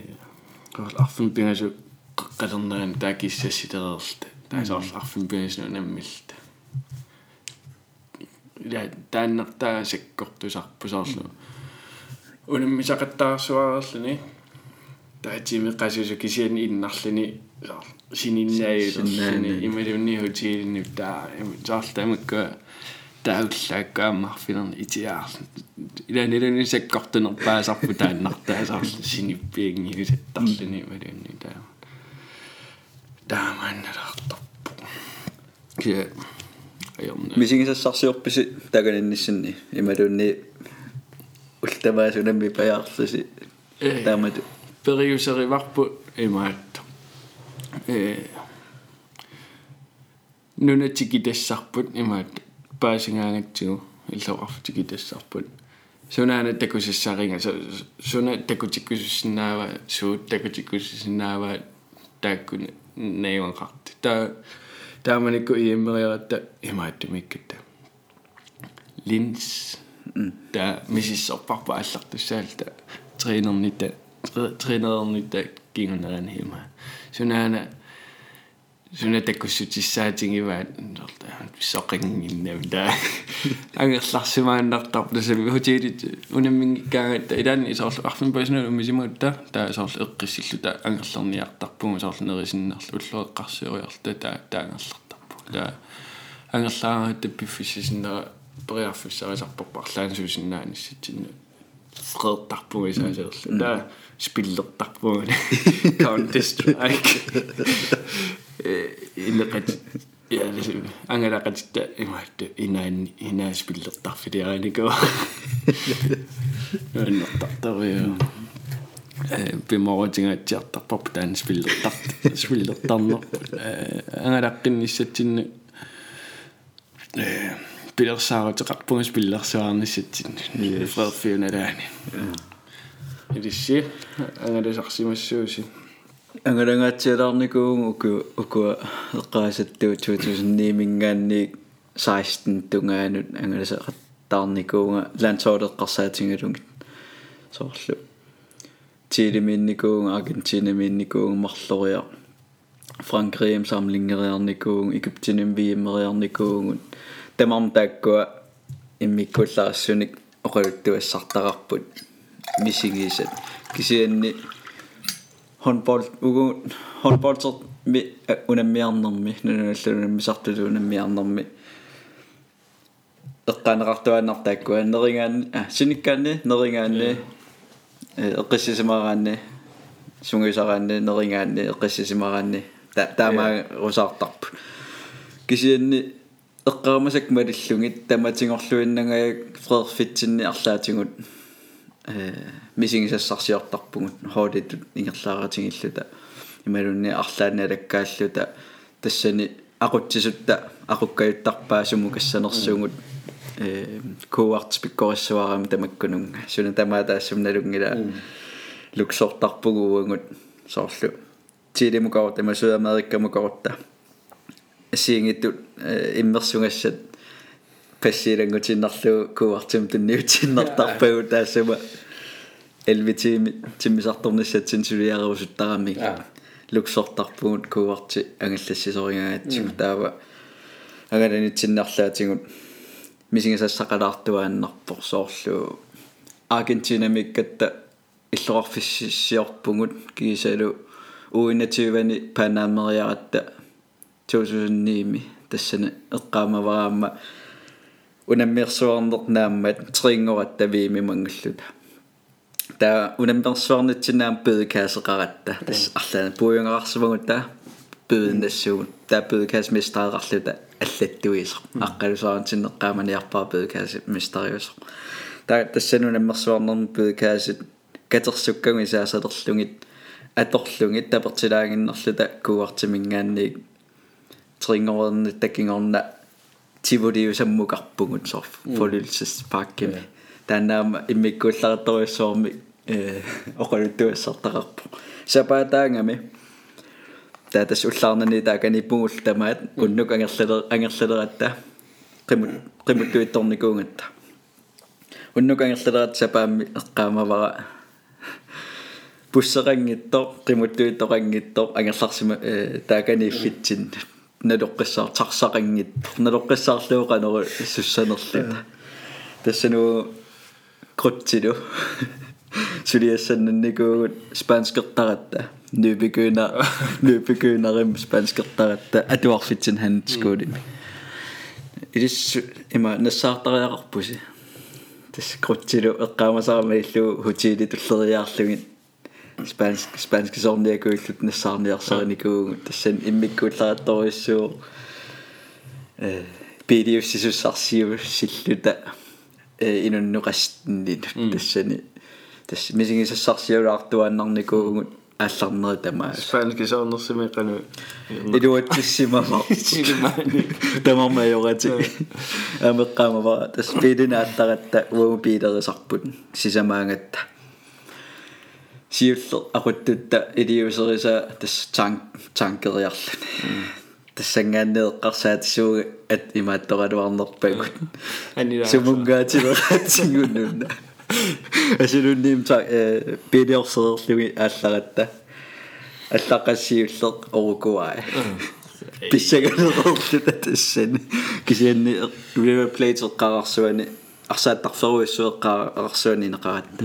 сорл арфин пигасу qalernaan taakissassitererta tаа сорл арфин пигасунуна наммилта я тааннартаа саккортусарпу соорлу унаммисақаттаарсуарерлүни таатими qasусу кисиани иннарлүни сининнааюлерлүни ималунни хотиилинни таа заарлтамакка тауллааккааммарфинерни итиаарлу иланилуни саккортунерпаасарпу тааннартаасаарлу синиппиангиусаттарлүни ималунни таа таамаанналартарпу кия аёрна мисигисассарсиорписи таганинниссинни ималунни ултамаасунамми паяарлуси таамату периусериварпу имаатто э нунатикитассарпут имаат паасингаангатсигу иллоқарфу тикитассарпут сунаана такусассаринга суна такутиккусуссинаава суут такутиккусуссинаава тааккуни наюанқарти таа тааманикку ииммериаратта имааттумиккатта линс та мисиссорпарпа аллартуссаалта тренернита тренернита кингунаан хима. Сунаана суна таккуссутиссаатингиваат соқингиннам да ангерларсимааннартар тасами хотелит унаммингиккаагатта илаани исоорлу арфин пасна умисимаутта таа исоорлу эққиссиллута ангерларниартарпуга исоорлу нерисиннерлу уллуэққарсиориарта таа таангерлартарпу таа ангерлаарагатта пиффиссисиннера периарфиссарисарпарпарлаансуусиннааниссатсинна фредтарпуга исаасерлу таа спиллертарпуга counter strike. Инеқат я ангалақатта имаатта инаан инаас пиллертарфилиааникуа нуаннартарториу э spillersauer, på en spillersauer, yes. Fred Fjellnedani. Eli si, anga dat sarsimassuusi. Anga danga tsedarnikuun uku uku qaasattu 2009-ngaanni 16 tungaanut anga de sartarnikuunga lansordeqqarsaatingalungit soorlu. Tiiliminnikkuunga Argentiinaminnikkuunga marloriaq. Frankrig samlingeriarnikuunga Egyptinim viimmeriarnikuungut. Тамарм тааккуа иммиккуллаассуник оқалуттуассартақарпут мисигисат кисианни håndbold ugu håndboldsert mi unammiarnermi нуналлунаммисартулу унаммиарнерми эққанеқартуаннартааккуа нерингаанни а синиккаанни нерингаанни эққиссисимараанни сунгисараанни нерингаанни эққиссисимараанни таамаа русаартарпу кисианни эққарамасак малиллугит таматингорлуиннагаяк фредерфитсинни арлаатингут мисигисассарсиортарпугут хоолитут ингерлааратингиллута ималунни арлаанни алаккааллута тассани aqutsisutta aqukkajuttarpaasumu kassanersuugut э коарт спиккориссуарами тамаккунунга суна тамаа таассумналунгила луксортарпугууангут соорлу тилимукаор тама суамериккамукорта сиингиттут иммерсунгассат пассилангутиннарлу куартим тунниутиннартарпагу таассама элвитими тиммисарторниссатсин сулиарусуттарами луксортарпугут куарти ангаллассисоригаатсигу таава агаланитсиннарлаатигут мисингасассақалаартуааннарпор соорлу аргентинамиккатта иллоқарфиссиорпугут кисалу уинативани панамериаратта 2009 тассана эққаамавараама унаммиерсуарнер нааммат трингорат тавиими мангуллута таа унаммерсуарнитсинаам пэдкаасеқаратта тас арлаана. Пуйунгарсумагута пэдэн тассугут. Таа пэдкаас мистаақарлута аллаттуисо аққалусаарантиннеққааманиарпаа пэдкаас мистариусо таа тассану унаммерсуарнерми пэдкаасит катерсуккагу исаасалерлугит аторлугит тапертилаагиннерлута куартимингаанник трингорерни таккингорна тивулиусаммукарпугут сор фолилсис-пааккими тааннаама иммиккууллараториуссуарми э оқалуттуассартақарпу сапаатаангами таатас уллаарнани тааканиппугул тамаат уннук ангерлалер ангерлалератта qimut qimuttuittornikuungata уннук ангерлалерат сапаамми эққаамавара пуссеқангиттор qimuttuittoqangiттор ангерларсима э тааканииффитсин налоққиссаар тарсақангиттор налоққиссаарлуоқанеру суссанерлута тассану крутсилу сулиассаннанникуугут спанскертаратта нюбигуна нюбигунарим спанскертаратта атуарфитсин ханскуулими илис има нассаартариақарпуси тас крутсилу эққаамасаарма иллу хутили туллериаарлугит спанск спанск сорниакуиллут нассаарниарсариникуугут тассан иммиккуулларатториссуу э пидиуссисуссарсиу силлута э инуннуқастнит тассани тасс мисигисассарсиулаартуаннарникуугут аалларнери тамаа спански саунерсими кану илуатсиссимама тамарма йорати амеққамава тас пидинааттаратта уу пидерисарпут сисамаангатта сиуллер aquttutta илиусериса тас танк танкериарлуни тассангааннеэққарсаатисууга ат имааттораluарнерпагут анила сумунгаатилератсигуннунна асилунниим та э пилиорсерерлуги аалларатта аллақассиуллеқ орукуаа писсагалерорлута тассани кисианни river plate эққарарсуани арсааттарферуиссуэққаа арсуани неқаратта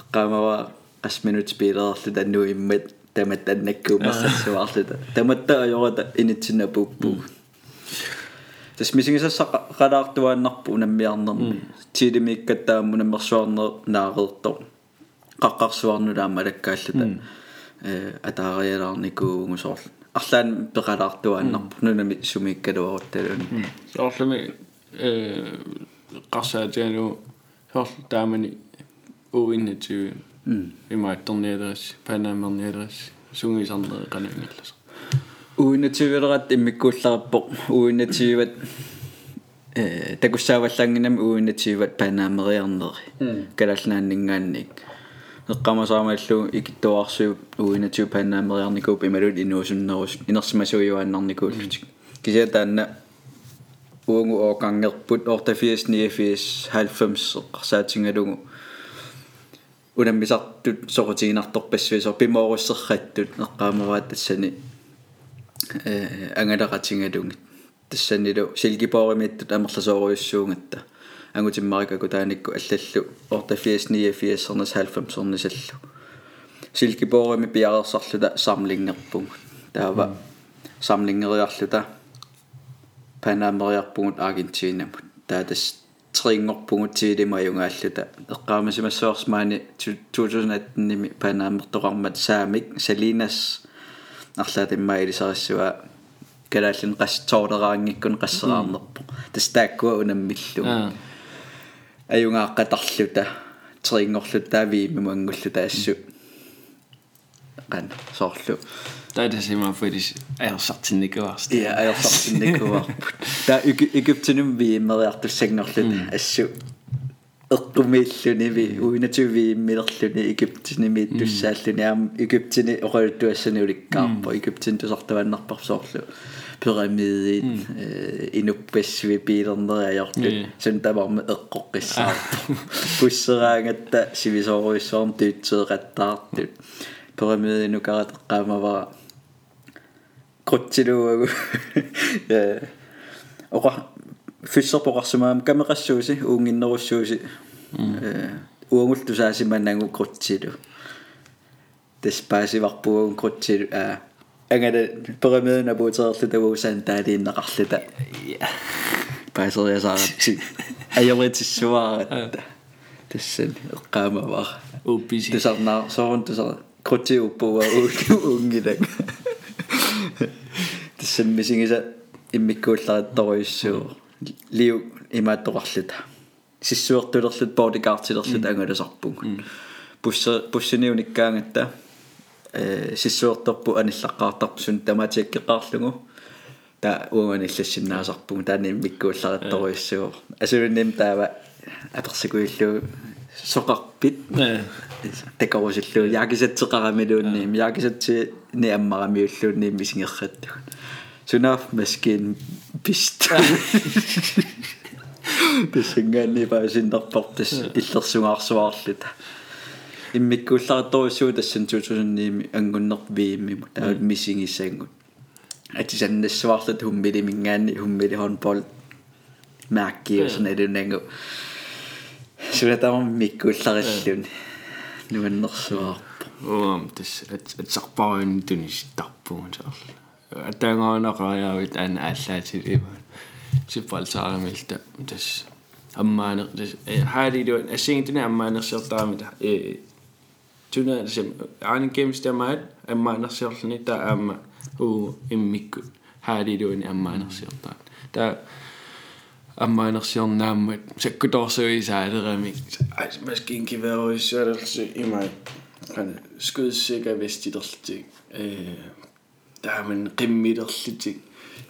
эққаамава асминут пилерерлу танну иммат тамат аннаккуумерсассуарлута таматта ajorata инитсина пуппу тас мисигисасса қалаартуааннарпу унаммиарнерми тилимиккаттаамму намерсуарнер наареэртор қаққарсуарнулаама алаккааллута э атаариалаарникуугу соорлу арлаан пеқалаартуааннарпу нунами сумиккалуарутталуни соорлуми э qarsaatianu соорлу таамани уиннатиу имаатторниалерис панамерниалерис сунгисарнери канаангиллас уинативилерат иммиккууллараппо уинативат э такуссааваллангинам уинативат панаамериарнери калалнааннингаанник эққамасаамаллу икиттуарсуу уинатив панаамериарникууп ималут инуусуннерус инерсимасуйуааннарникууллутик кисиатаанна уангу оокангерпут орта 80 89 90 эққарсаатингалугу унаммисартут сорутигинарторпассуисо пимооруссерраттут эққаамаваат тассани э ангалератингалугит тассанилу силгипооримиттут амерласооруйуссуунгатта ангутиммарикаку тааникку аллаллу орта 89 80 90 саллу силгипоорими пиарерсарлута самлингерпуг таава самлингериарлута панамериарпугут аргентинамут таатас трингорпугут тиилимаюнгааллута эққаамасимассуарсмаани 2018-ними панамертоқармат саамик салинас арлаатиммаилисариссуа калааллин қас тоолераангиккун қассераарнерпо тастааккуа унаммиллу аюнгааққатарлута трингорлутаавиими муангуллута ассу qan Tadi sih mafuris aersortinikuars. Ia aersortinikuarput. Taa Egyptinum viimeriartussagnarlut assu eqqumiillunivi uinatuviimmilerluni Egyptinimi tussaalluni aam Egyptini oqaluttuassani ulikkaarpa Egyptin tusartavannerpersoorlu pyramidiin inuppassui piilernerajortut sun tamarma eqquqqissaarpu pusseraangatta sivisooruissoorm tuutseeqattaartut pyramidin ukarat qaamavara kruttiluagu э оqa фиссерпоқарсумаам камеқассууси уунginnerussuusi э уангултусаасиманнангу круттилу таспаасиварпугун круттилу аа ангала pyramidina puuteerluta uusaan taaliinneqarluta паасериасааратси аёритиссуааратта тассан эққаамаваа упписи тусарнаа соорун тусар крути уппуа тассан мисигиса иммиккуулларатторуиссуу лиу имааттоқарлута сиссуертулерлут бодикартилерлут ангаласарпуг бусса буссиниуниккаангатта э сиссуерторпу аниллаққартарпу сун таматиаккеқарлугу та уунганиллассиннаасарпугу таани иммиккуулларатторуиссуу асулунним таава аперсикуиллуу соқарпит такавусиллуу яакисатсеқарамилуунниим яакисатси ни аммарамиуллуунниим мисингерратту сунаф маскин пист писингаанни паасиннарпортас иллерсугаарсуаарлута иммиккуулларатторуссуу тассан 2009-ими ангуннер вииммиму таат мисингиссаангут атисаннассуарлут хуммили мингаани хуммили хонбол мærки sådan er det nængå så det der mikkuullarillun nuannersuar уам тас at сарпаруин тунис тарпуун саарла атаангаанақариавит аана ааллаатилива сиппалтаарамилта тас аммаанер тас хаалилуан ассигитуна аммаанерсиортарамита э туна сем аани геймстамаат аммаанерсиорлни таа аама уу иммикку хаалилуани аммаанерсиортаа таа аммаанерсиорнааммат саккуторсуисаалерамик ай маскинкиверуиссуалерси имай qana skudsikker vestidерлtik э тааман qimmilerlitik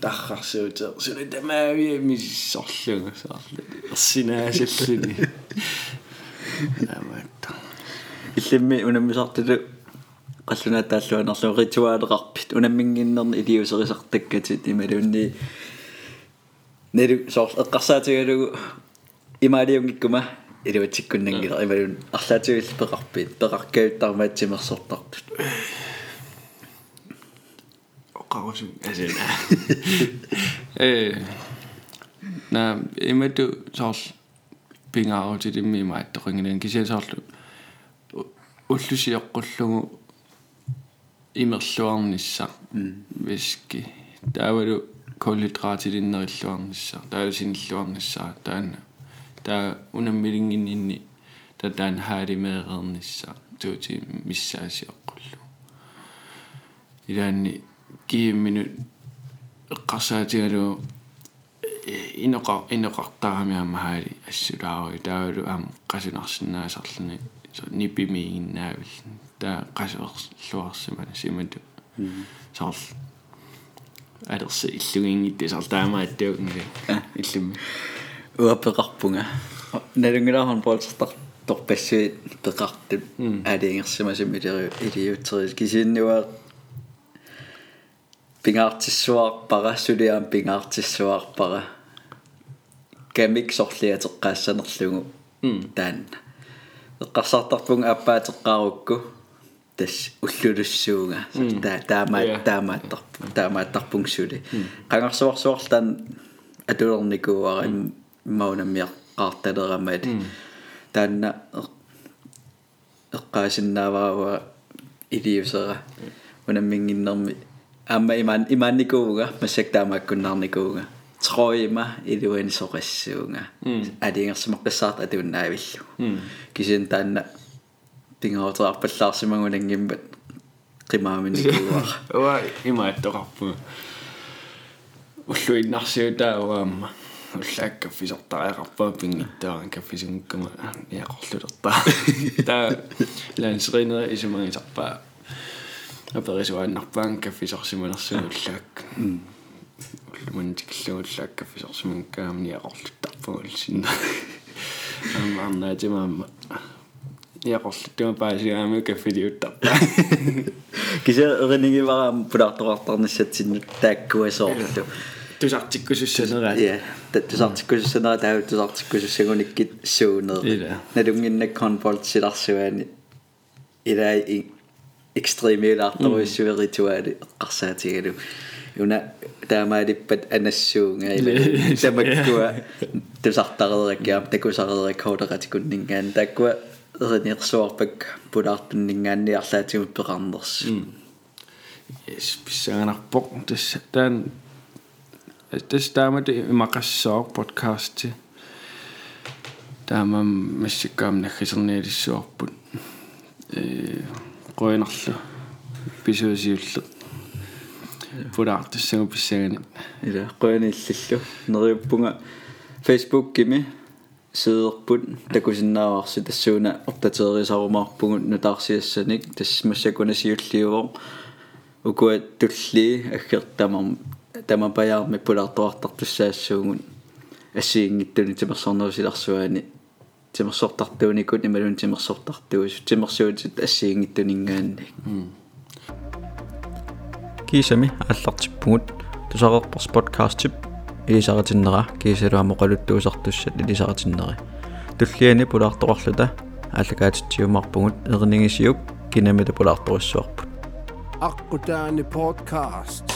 таррарсуутер суна тамаави миссорлуга саарлу ерсинаасаллуни амаатта иллимми унаммисартулу qalluna taalluanerlu rituaaleqarpit unamminginnerni iliuserisortakkatit imalunni nelu soor eqqarsaatigalugu iluatsikkunnangila imalun арлаатигил пеқарпит пеқаркаюттармаатсимерсортартут oqarusum asena э на имату соорл пингаарутилимми имааттоқингинан кисиасоорлу уллусиоққуллугу имерлуарнisса виски. Таавалу коллитраатилиннериллуарнisса таалусиниллуарнisса таана таа унаммилингиннинни татаан хаалимеернisса туути миссаасиоққуллу илаанни киимминут эққарсаатигалу иноқа иноқартаарамиама хаали ассулааруи таавалу аам қасунарсинаасарлани ниппимиигиннаавил таа қасуерлуарсимана симату саарл алерси иллугингитти саар таамааттуугнга иллуми налунгилаархан полсертар торпассуит пеқартут аалиингерсимасими илиу илиутсерис кисииннуаа пингаартиссуарпара сулиаам пингаартиссуарпара камик сорлиатеққаассанерлугу таанна эққарсартарпунга аппаатеққарукку тас уллулуссуунга. Таа таамаа таамааттарпу таамааттарпунг сули. Қангарсуарсуарлаан атулерникууара имаунаммиаққарталерамаат таанна эққаасиннааварава илиусера унаммингиннэрми аама иман иманникууга массактаамааккуннаарникууга троима илуани соқассуунга алингерсимаққиссаарт атуннаавиллу кисин таанна пингаутерарпаллаарсимагунангиммат қимааминникууа уа имааттоқарпу уллуиннарсиутаауаама уллааккаффисортариақарпаа пингиттааран каффисунгкама яақорлулертаа таа лансринера исумагисарпаа аперисуааннарпаан каффисорсиманерсуну уллаак уллумантикиллугуллаак каффисорсиманкаамни яақорлуттарпагул синна аммарнаатимаама яақорлуттума паасигаами каффилиуттарпаа киса эринигивараам пулаарторартарнассатсиннут тааккуасоорлу тусартиккусуссанераа я тусартиккусуссанера таа тусартиккусуссагуниккит суунер налунгиннак конфолт силарсуаани илаа экстремилаарторуиссуеритуали эққарсаатигалу юна таамаалиппат анассуунга ила тамаккуа тусартареераккаам такусареераккаулератикуннингаан таккуа эрниерсуарпак пулаартуннингаанни арлаатигут пеқарнерс yes писсаганарпоқ тасса таан тас таамат имақассоо подкасти. Таамам массиккаам наггисерниалиссуарпут э qoinarlu pisuusiullu pulaartussagу писсагани. Ила qoiniиллиллу нериуппунга facebook-кими сиерпут такусиннааварси тассууна ортатерисарумаарпугут нутаарсиассаник тассмассакунасиуллиувор укуат тулли аггертамар тамапаяарми пулаартуартартуссаассуугут ассиингиттуни тимерсорнуусиларсуани тимерсортартууникут ималун тимерсортартуус. Тимерсуутит ассиингиттунингаанни кисами аллартиппугут тусареерпарс подкастип. Илисаратиннера кисалуамо қалуттуусартуссат илисаратиннери туллиани пулаарторарлута аллагаатитсиумарпугут эрнигисиук кинамита пулаарторуссуарпут Akkutaani podcast.